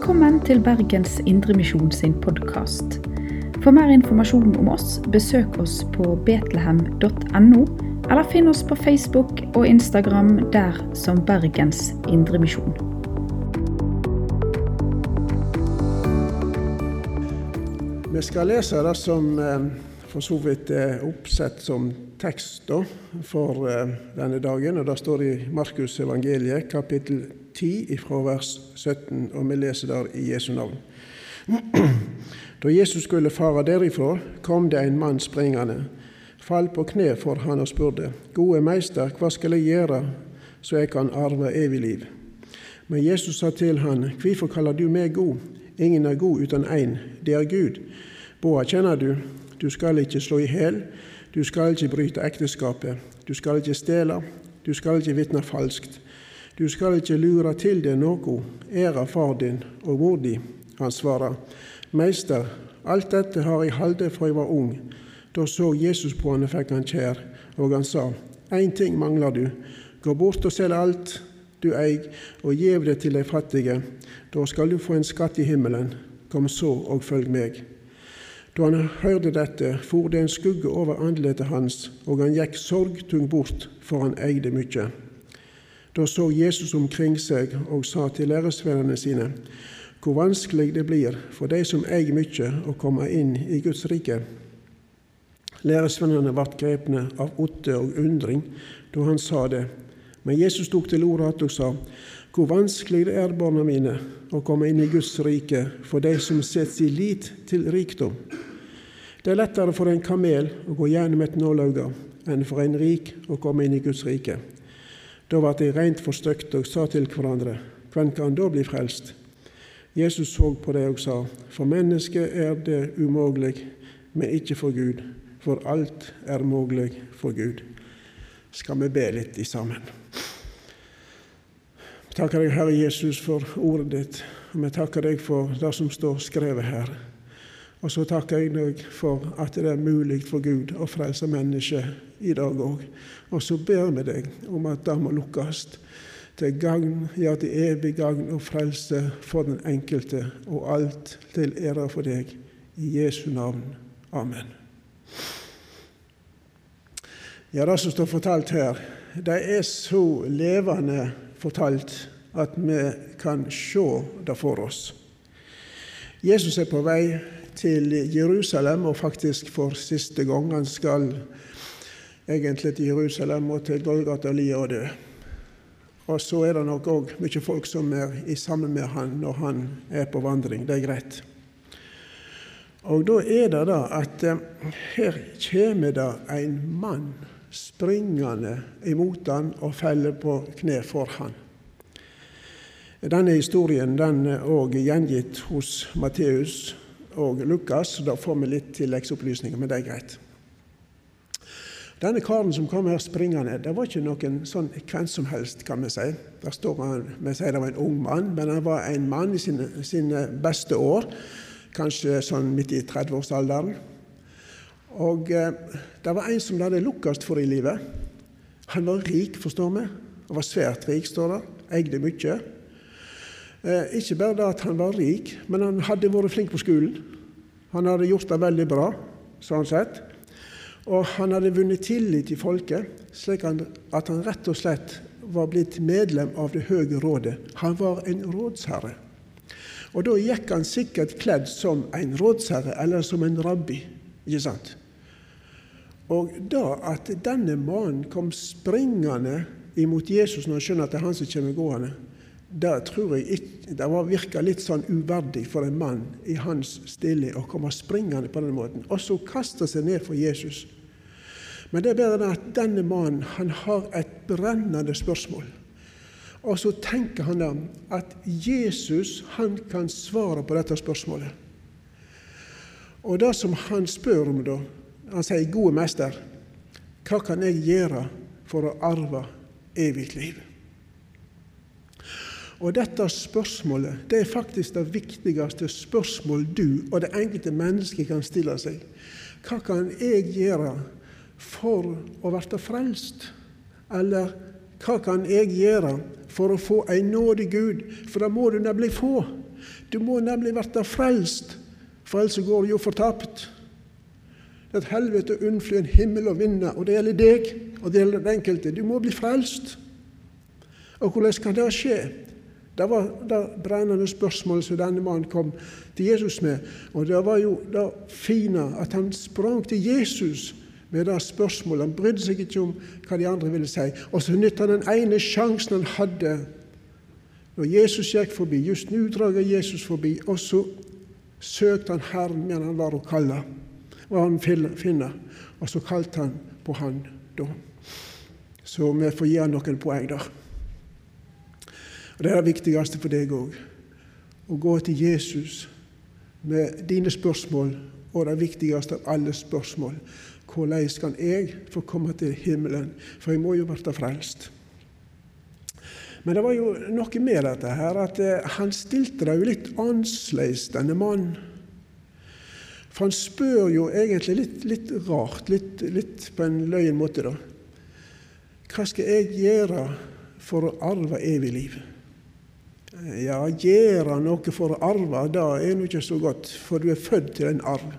Velkommen til Bergens Indremisjon sin podkast. For mer informasjon om oss, besøk oss på betlehem.no, eller finn oss på Facebook og Instagram der som Bergens Indremisjon. Vi skal lese det som eh, for så vidt er oppsett som tekst da, for eh, denne dagen. og Det står i Markus evangeliet, kapittel 10, fra vers 17, og vi leser der i Jesu navn. Da Jesus skulle fare derifra, kom det en mann springende, falt på kne for han og spurte, Gode meister, hva skal jeg gjøre så jeg kan arve evig liv? Men Jesus sa til han, Hvorfor kaller du meg god? Ingen er god uten én, det er Gud. Boa kjenner du, du skal ikke slå i hjel, du skal ikke bryte ekteskapet, du skal ikke stjele, du skal ikke vitne falskt, du skal ikke lure til deg noe, ære far din og mor di. Han svarer, Meister, alt dette har jeg holdt fra jeg var ung. Da så Jesus på han og fikk han kjær, og han sa, Én ting mangler du, gå bort og selg alt du eier, og gjev det til de fattige. Da skal du få en skatt i himmelen. Kom så og følg meg. Da han hørte dette, for det en skugge over andletet hans, og han gikk sorgtung bort, for han eide mye. Da så Jesus omkring seg og sa til læresvennene sine, hvor vanskelig det blir for de som eier mye, å komme inn i Guds rike. Læresvennene ble grepne av åtte og undring da han sa det. Men Jesus tok til orde igjen og sa, hvor vanskelig det er, barna mine, å komme inn i Guds rike for de som setter sin lit til rikdom. Det er lettere for en kamel å gå gjennom et nålauge enn for en rik å komme inn i Guds rike. Da ble de rent forstøkt og sa til hverandre, hvem kan da bli frelst? Jesus så på det og sa, for mennesket er det umulig, men ikke for Gud, for alt er mulig for Gud. Skal vi be litt i sammen? Vi takker deg, Herre Jesus, for ordet ditt, og vi takker deg for det som står skrevet her. Og så takker jeg deg for at det er mulig for Gud å frelse mennesker i dag òg. Og så ber vi deg om at det må lukkes til gagn, ja, til evig gagn og frelse for den enkelte, og alt til ære for deg. I Jesu navn. Amen. Ja, Det som står fortalt her, det er så levende fortalt at vi kan se det for oss. Jesus er på vei til Jerusalem, og faktisk for siste gang. Han skal egentlig til Jerusalem og til Golgata li og dø. Og så er det nok òg mye folk som er sammen med han når han er på vandring. Det er greit. Og da er det da at eh, her kommer det en mann springende imot han og faller på kne for han. Denne historien den er òg gjengitt hos Matteus og Lukas, da får vi litt tilleggsopplysninger, men det er greit. Denne karen som kom her springende, det var ikke noen sånn hvem som helst, kan vi si. Der står han, Vi sier det var en ung mann, men han var en mann i sine, sine beste år. Kanskje sånn midt i 30-årsalderen. Og eh, det var en som det hadde lukkast for i livet. Han var rik, forstår vi. Han var svært rik, står det. Eide mye. Eh, ikke bare det at han var rik, men han hadde vært flink på skolen. Han hadde gjort det veldig bra, sånn sett. Og han hadde vunnet tillit i folket, slik at han rett og slett var blitt medlem av Det høye rådet. Han var en rådsherre. Og da gikk han sikkert kledd som en rådsherre eller som en rabbi. Ikke sant? Og da at denne mannen kom springende imot Jesus når han skjønner at det er han som kommer gående, det tror jeg ikke, det virka litt sånn uverdig for en mann i hans stille å komme springende på den måten, og så kaste seg ned for Jesus. Men det er bare det at denne mannen han har et brennende spørsmål. Og så tenker han da at Jesus han kan svare på dette spørsmålet. Og det som han spør om da, han sier 'Gode mester, hva kan jeg gjøre for å arve evig liv?' Og dette spørsmålet det er faktisk det viktigste spørsmål du og det enkelte mennesket kan stille seg. Hva kan jeg gjøre for å bli frelst? Eller hva kan jeg gjøre for å få en nådig Gud? For det må du nemlig få. Du må nemlig bli frelst, for ellers går du jo fortapt. Er helvete unnfly en himmel og vinne, og det gjelder deg, og det gjelder den enkelte. Du må bli frelst. Og hvordan kan det skje? Det var det brennende spørsmålet som denne mannen kom til Jesus med. Og det var jo det fine at han sprang til Jesus med det spørsmålet. Han brydde seg ikke om hva de andre ville si. Og så nytta han den ene sjansen han hadde når Jesus gikk forbi. Just nå drar Jesus forbi, og så søkte han Herren medan han var å kalle. Og han finner. Og så kalte han på han da. Så vi får gi han noen poeng der. Og Det er det viktigste for deg òg. Å gå til Jesus med dine spørsmål, og det viktigste av alle spørsmål. Hvordan kan jeg få komme til himmelen? For jeg må jo bli frelst. Men det var jo noe med dette her, at eh, han stilte det jo litt annerledes, denne mannen. For han spør jo egentlig litt, litt rart, litt, litt, på en løyen måte, da. Hva skal jeg gjøre for å arve evig liv? Ja, gjøre noe for å arve, det er nå ikke så godt, for du er født til en arv.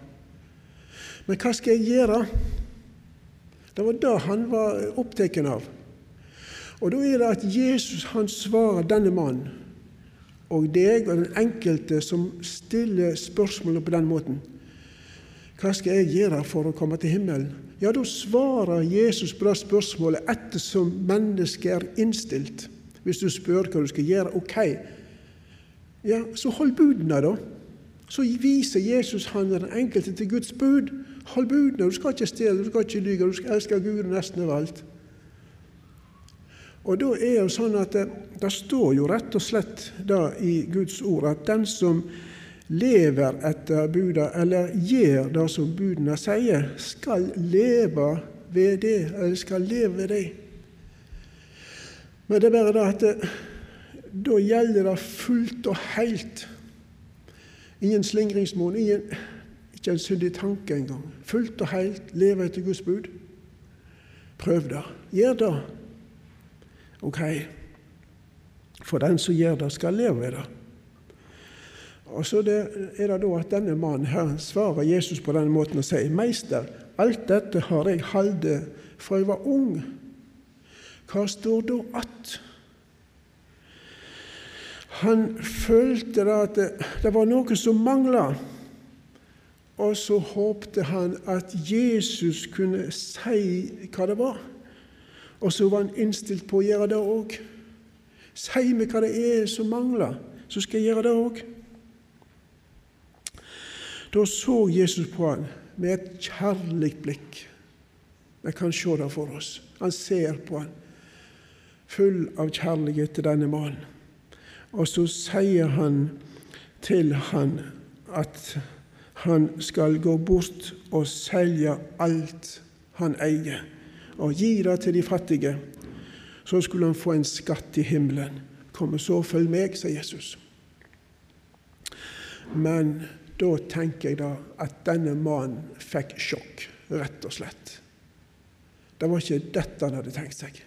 Men hva skal jeg gjøre? Det var det han var opptatt av. Og da er det at Jesus han svarer denne mannen og deg og den enkelte som stiller spørsmålet på den måten. Hva skal jeg gjøre for å komme til himmelen? Ja, da svarer Jesus på det spørsmålet ettersom mennesket er innstilt. Hvis du spør hva du skal gjøre, ok, ja, så hold budene, da. Så viser Jesus han den enkelte til Guds bud. Hold budene. Du skal ikke stjele, du skal ikke lyge, du skal elske Gud nesten overalt. Og da er det sånn at det, det, står jo rett og slett da i Guds ord at den som lever etter buda, eller gjør det som budene sier, skal leve ved det, eller skal leve ved det. Men det er bare det at det, da gjelder det fullt og helt. Ingen slingringsmonn, ikke en syndig tanke engang. Fullt og helt leve etter Guds bud. Prøv det. Gjør det. Ok, for den som gjør det, skal leve ved det. Og så det, er det da at denne mannen her svarer Jesus på denne måten og sier, 'Meister, alt dette har jeg holdt fra jeg var ung.' Hva står da att? Han følte da at det, det var noe som mangla. Og så håpte han at Jesus kunne si hva det var. Og så var han innstilt på å gjøre det òg. Si meg hva det er som mangler, så skal jeg gjøre det òg. Da så Jesus på han med et kjærlig blikk. Vi kan se det for oss. Han ser på han, full av kjærlighet til denne mannen. Og så sier han til han at han skal gå bort og selge alt han eier og gi det til de fattige. Så skulle han få en skatt i himmelen. Kom så, følg meg, sa Jesus. Men da tenker jeg da at denne mannen fikk sjokk, rett og slett. Det var ikke dette han hadde tenkt seg.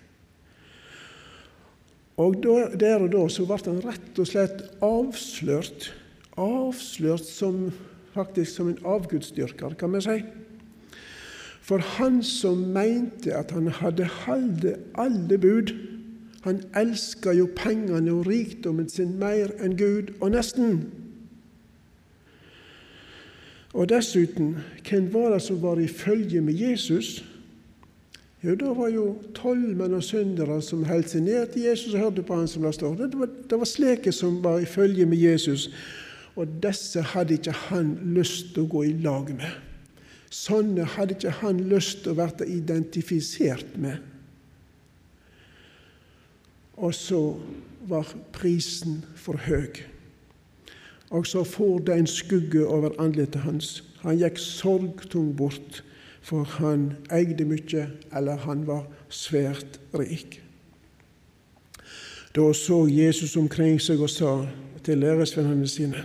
Og der og da så ble han rett og slett avslørt, avslørt som, faktisk som en avgudsdyrker, kan vi si. For han som mente at han hadde holdt alle bud, han elska jo pengene og rikdommen sin mer enn Gud og nesten. Og dessuten, hvem var det som var i følge med Jesus? Jo, det var jo tolvmenn og syndere som holdt seg ned til Jesus og hørte på han som det står. Det var, det var slike som var i følge med Jesus, og disse hadde ikke han lyst til å gå i lag med. Sånne hadde ikke han lyst til å bli identifisert med. Og så var prisen for høy. Og så for det en skugge over ansiktet hans. Han gikk sorgtung bort, for han eide mye, eller han var svært rik. Da så Jesus omkring seg og sa til læresvennene sine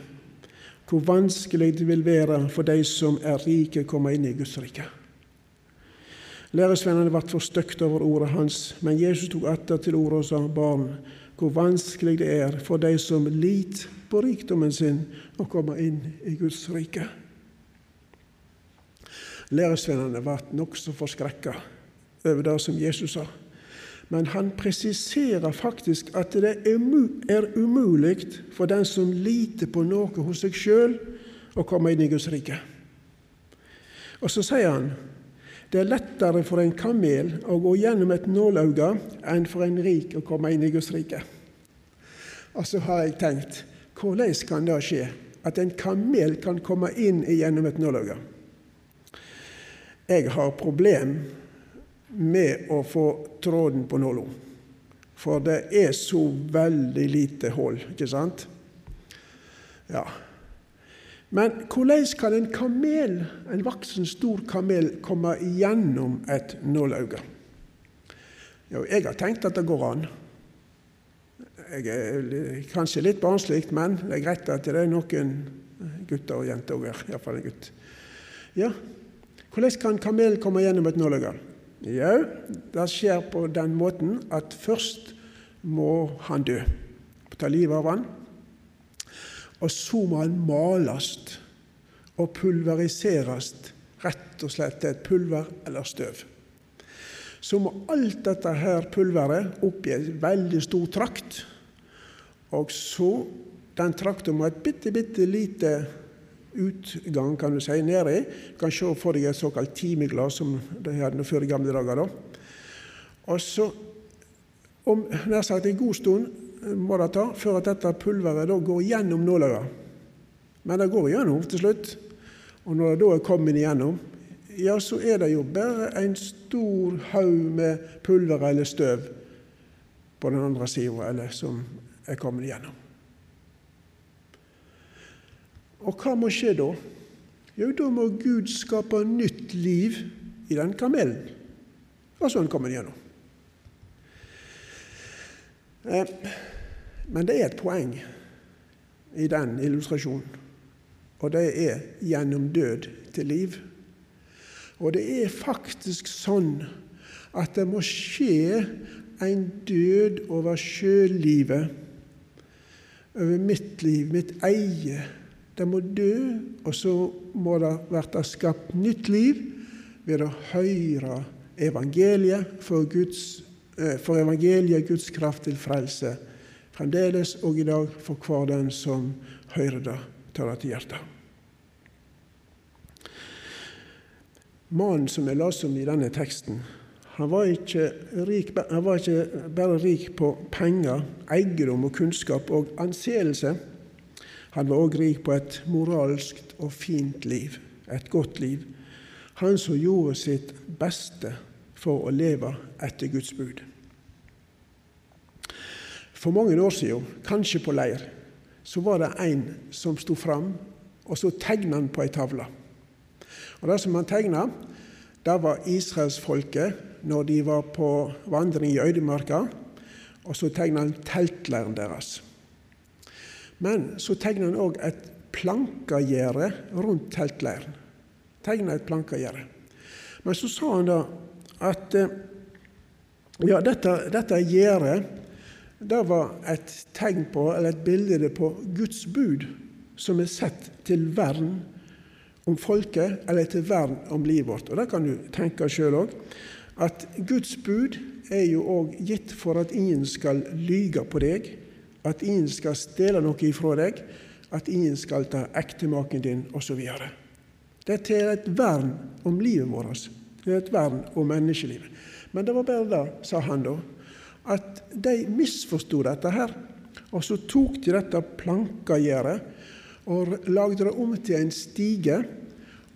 hvor vanskelig det vil være for de som er rike, å komme inn i Guds rike. Læresvennene ble forstøkt over ordet hans, men Jesus tok atter til ordet og sa, Barn, hvor vanskelig det er for de som lit på rikdommen sin, å komme inn i Guds rike. Læresvennene ble nokså forskrekka over det som Jesus sa. Men han presiserer faktisk at det er umulig for den som liter på noe hos seg sjøl, å komme inn i Guds rike. Og så sier han det er lettere for en kamel å gå gjennom et nålauge enn for en rik å komme inn i Guds rike. Og så har jeg tenkt hvordan kan det skje at en kamel kan komme inn gjennom et nålauge? Jeg har problem med å få tråden på nåla. For det er så veldig lite hull, ikke sant? Ja. Men hvordan kan en kamel, en voksen, stor kamel, komme igjennom et nålauge? Jo, jeg har tenkt at det går an. Jeg er kanskje litt barnslig, men det er greit at det er noen gutter og jenter òg her. Iallfall en gutt. Ja, hvordan kan en kamel komme gjennom et nålauge? Jo, det skjer på den måten at først må han dø. Ta livet av han. Og så må han males og pulveriseres, rett og slett til et pulver eller støv. Så må alt dette her pulveret opp i en veldig stor trakt. Og så Den trakta må et bitte, bitte lite utgang kan du si, nedi. Du kan se for deg et såkalt timeglass, som de hadde før i gamle dager. da. Og så, om nær sagt en god stund må det ta før at dette pulveret går gjennom nåløyet. Men det går gjennom til slutt. Og når det da er kommet igjennom, ja, så er det jo bare en stor haug med pulver eller støv på den andre sida, som er kommet igjennom. Og hva må skje da? Jo, da må Gud skape nytt liv i den kamelen. Og så er den kommet gjennom. Eh, men det er et poeng i den illustrasjonen, og det er gjennom død til liv. Og det er faktisk sånn at det må skje en død over sjølivet, over mitt liv, mitt eie. Det må dø, og så må det bli skapt nytt liv ved å høre evangeliet, for, Guds, eh, for evangeliet Guds kraft til frelse, fremdeles og i dag for hver den som hører det, tar det til hjertet. Mannen som er leste om i denne teksten, han var, rik, han var ikke bare rik på penger, eiendom og kunnskap og anseelse. Han var òg rik på et moralsk og fint liv, et godt liv. Han som gjorde sitt beste for å leve etter Guds bud. For mange år siden, kanskje på leir, så var det en som sto fram, og så tegna han på ei tavle. Og Det som han tegna, det var israelsfolket når de var på vandring i øydemarka, og så tegna han teltleiren deres. Men så tegna han òg et plankegjerde rundt teltleiren. Tegna et plankegjerde. Men så sa han da at eh, ja, dette, dette gjerdet det var et tegn på, eller et bilde på Guds bud som er sett til vern om folket, eller til vern om livet vårt. Og Det kan du tenke sjøl òg. At Guds bud er jo òg gitt for at ingen skal lyge på deg, at ingen skal stjele noe ifra deg, at ingen skal ta ektemaken din, osv. Det er til et vern om livet vårt. Det er et vern om menneskelivet. Men det var bare det, sa han da, at de misforsto dette her. Og så tok de dette plankagjerdet og lagde det om til en stige.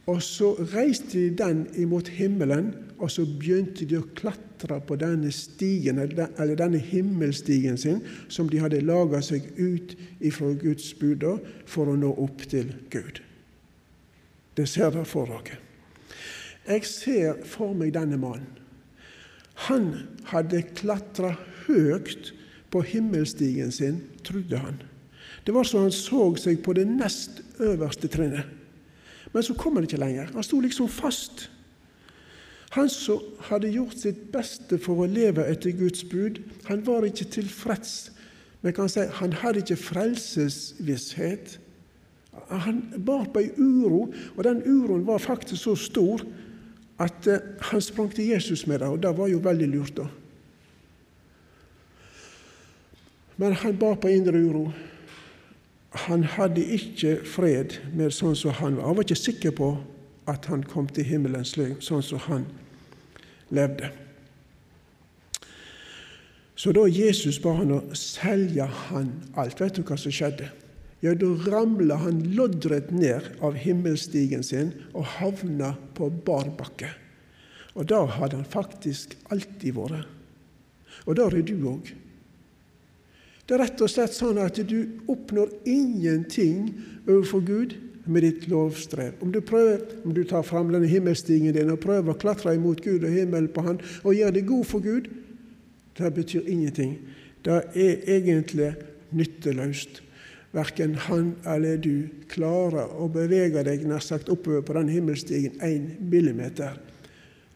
Og så reiste de den imot himmelen, og så begynte de å klatre på denne stigen, eller denne himmelstigen sin, som de hadde laga seg ut ifra Guds bud for å nå opp til Gud. Det ser dere for dere. Jeg ser for meg denne mannen. Han hadde klatra høyt på himmelstigen sin, trodde han. Det var så han så seg på det nest øverste trinnet. Men så kom han ikke lenger. Han sto liksom fast. Han som hadde gjort sitt beste for å leve etter Guds bud, han var ikke tilfreds Men kan si han hadde ikke frelsesvisshet. Han bar på ei uro, og den uroen var faktisk så stor at eh, han sprang til Jesus med det, og det var jo veldig lurt, da. Men han bar på indre uro. Han hadde ikke fred med sånn som han var. Han var ikke sikker på at han kom til himmelen sånn som han levde. Så da Jesus ba han å selge han alt, vet du hva som skjedde? Ja, da ramla han loddrett ned av himmelstigen sin og havna på bar bakke. Og da hadde han faktisk alltid vært. Og der er du òg. Det er rett og slett sånn at du oppnår ingenting overfor Gud med ditt lovstrev. Om du prøver, om du tar fram denne himmelstigen din og prøver å klatre imot Gud og himmelen på Han og gjør det god for Gud, det betyr ingenting. Det er egentlig nytteløst. Verken han eller du klarer å bevege deg nær sagt oppover på den himmelstigen én millimeter.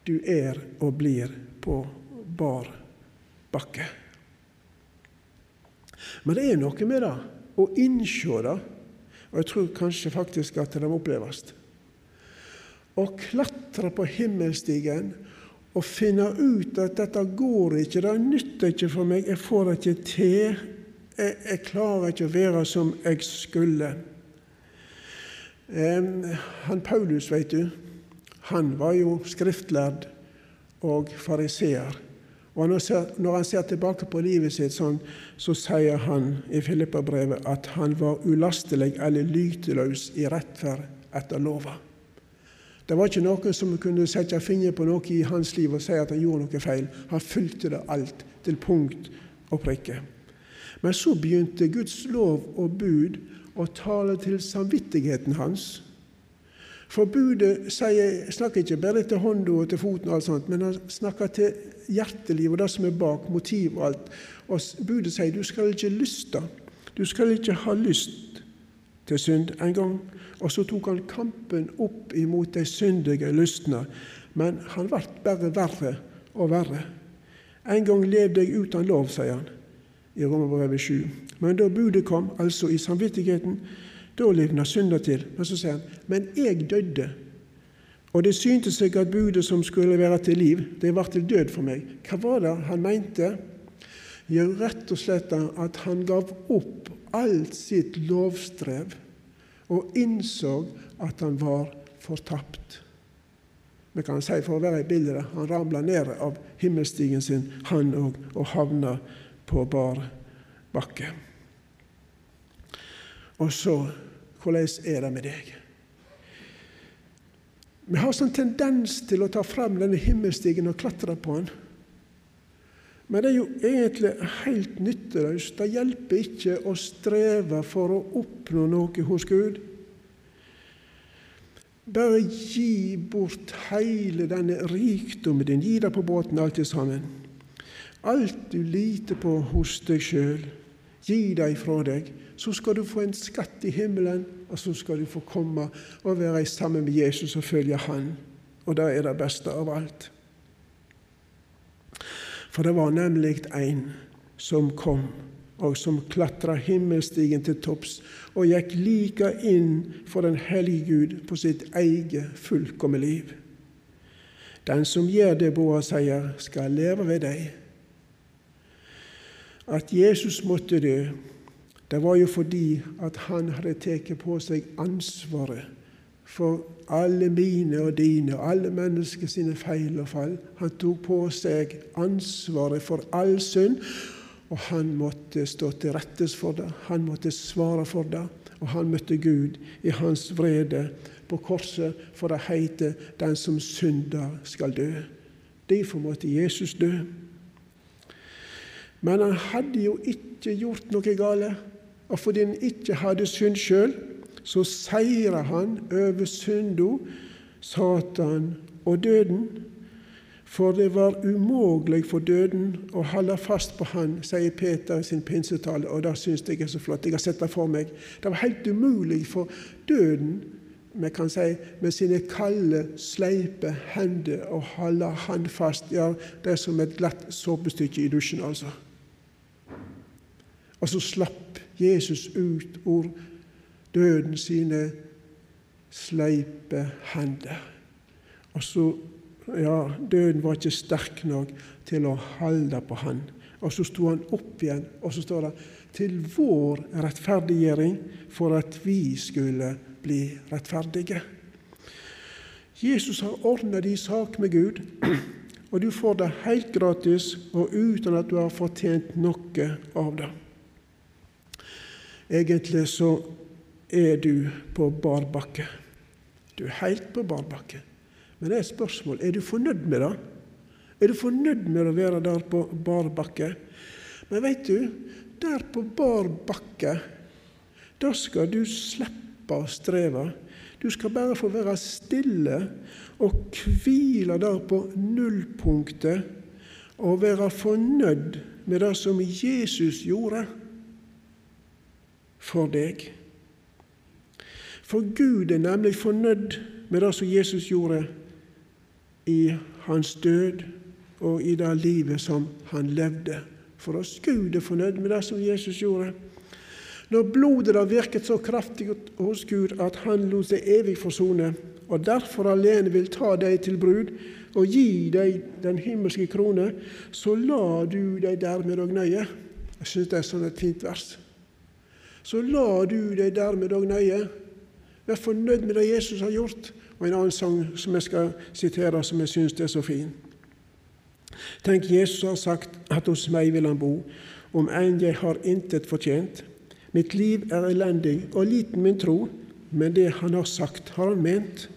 Du er og blir på bar bakke. Men det er noe med det å innsjå det, og jeg tror kanskje faktisk at det må oppleves. Å klatre på himmelstigen og finne ut at dette går ikke, det nytter ikke for meg, jeg får det ikke til. Jeg, jeg klarer ikke å være som jeg skulle. Eh, han Paulus, vet du, han var jo skriftlærd og fariseer. Og når han ser tilbake på livet sitt sånn, så sier han i Filippa-brevet at han var ulastelig eller lyteløs i rettferd etter lova. Det var ikke noen som kunne sette fingeren på noe i hans liv og si at han gjorde noe feil. Han fulgte det alt til punkt og prikke. Men så begynte Guds lov og bud å tale til samvittigheten hans. For budet sier, snakker ikke bare til hånda og til foten, og alt sånt, men han snakker til hjertelivet og det som er bak, motiv og alt. Og budet sier du skal ikke lyste. Du skal ikke ha lyst til synd en gang. Og så tok han kampen opp imot de syndige lystne. Men han ble bare verre og verre. En gang levde jeg uten lov, sier han i Romerbrevet 7. Men da budet kom, altså i samvittigheten, da livna synder til. Men så sier han, men jeg døde. Og det syntes seg at budet som skulle være til liv, det var til død for meg. Hva var det han mente? Jo, rett og slett at han gav opp alt sitt lovstrev og innså at han var fortapt. Vi kan si for å være i bildet han ramla ned av himmelstigen sin, han òg, og havna på bar bakke. Og så hvordan er det med deg? Vi har sånn tendens til å ta frem denne himmelstigen og klatre på den. Men det er jo egentlig helt nytteløst. Det hjelper ikke å streve for å oppnå noe hos Gud. Bare gi bort hele denne rikdommen din. Gi det på båten alt sammen. Alt du liter på hos deg sjøl, gi det ifra deg så skal du få en skatt i himmelen, og så skal du få komme og være sammen med Jesus og følge Han. Og det er det beste av alt. For det var nemlig en som kom, og som klatra himmelstigen til topps, og gikk like inn for den hellige Gud på sitt eget fullkomne liv. Den som gjør det Boa sier, skal leve ved deg. At Jesus måtte dø, det var jo fordi at han hadde tatt på seg ansvaret for alle mine og dine alle mennesker sine feil og fall. Han tok på seg ansvaret for all synd, og han måtte stå til rettes for det. Han måtte svare for det, og han møtte Gud i hans vrede på korset, for det heter 'Den som synder, skal dø'. Derfor måtte Jesus dø. Men han hadde jo ikke gjort noe galt. Og fordi han ikke hadde synd sjøl, så seira han over synda, Satan og døden. For det var umulig for døden å holde fast på han, sier Peter i sin pinsetale, og det syns jeg er så flott. Jeg har sett det for meg. Det var helt umulig for døden vi kan si, med sine kalde, sleipe hender å holde han fast. Ja, det er som et glatt såpestykke i dusjen, altså. Og så slapp Jesus ut ord døden sine sleipe hender. Og så Ja, døden var ikke sterk nok til å holde på han. Og så sto han opp igjen, og så står det til vår rettferdiggjøring for at vi skulle bli rettferdige. Jesus har ordna din sak med Gud, og du får det helt gratis og uten at du har fortjent noe av det. Egentlig så er du på bar bakke. Du er helt på bar bakke. Men det er et spørsmål er du fornøyd med det. Er du fornøyd med å være der på bar bakke? Men veit du, der på bar bakke, da skal du slippe å streve. Du skal bare få være stille og hvile der på nullpunktet og være fornøyd med det som Jesus gjorde for deg. For Gud er nemlig fornøyd med det som Jesus gjorde i hans død og i det livet som han levde for oss. Gud er fornøyd med det som Jesus gjorde. Når blodet har virket så kraftig hos Gud at han lot seg evig forsone, og derfor alene vil ta deg til brud og gi deg den himmelske krone, så la du deg dermed òg nøye. Jeg syns det er sånn et fint vers. Så la du deg dermed og nøye Vær fornøyd med det Jesus har gjort. Og en annen sang som jeg skal sitere, som jeg syns er så fin. Tenk, Jesus har sagt at hos meg vil han bo, om enn jeg har intet fortjent. Mitt liv er elendig og liten min tro, men det han har sagt, har han ment.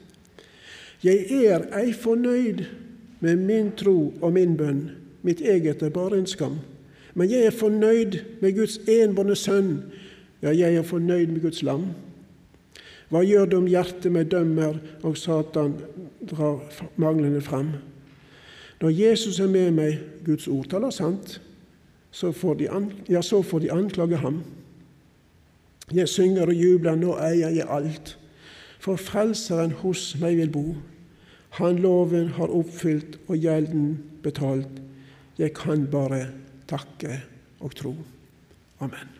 Jeg er ei fornøyd med min tro og min bønn, mitt eget er bare en skam. Men jeg er fornøyd med Guds enbårne sønn, ja, jeg er fornøyd med Guds lam. Hva gjør det om hjertet meg dømmer og Satan drar manglende fram? Når Jesus er med meg, Guds ord taler sant, så får, de an, ja, så får de anklage ham. Jeg synger og jubler, nå eier jeg alt, for Frelseren hos meg vil bo. Han loven har oppfylt og gjelden betalt. Jeg kan bare takke og tro. Amen.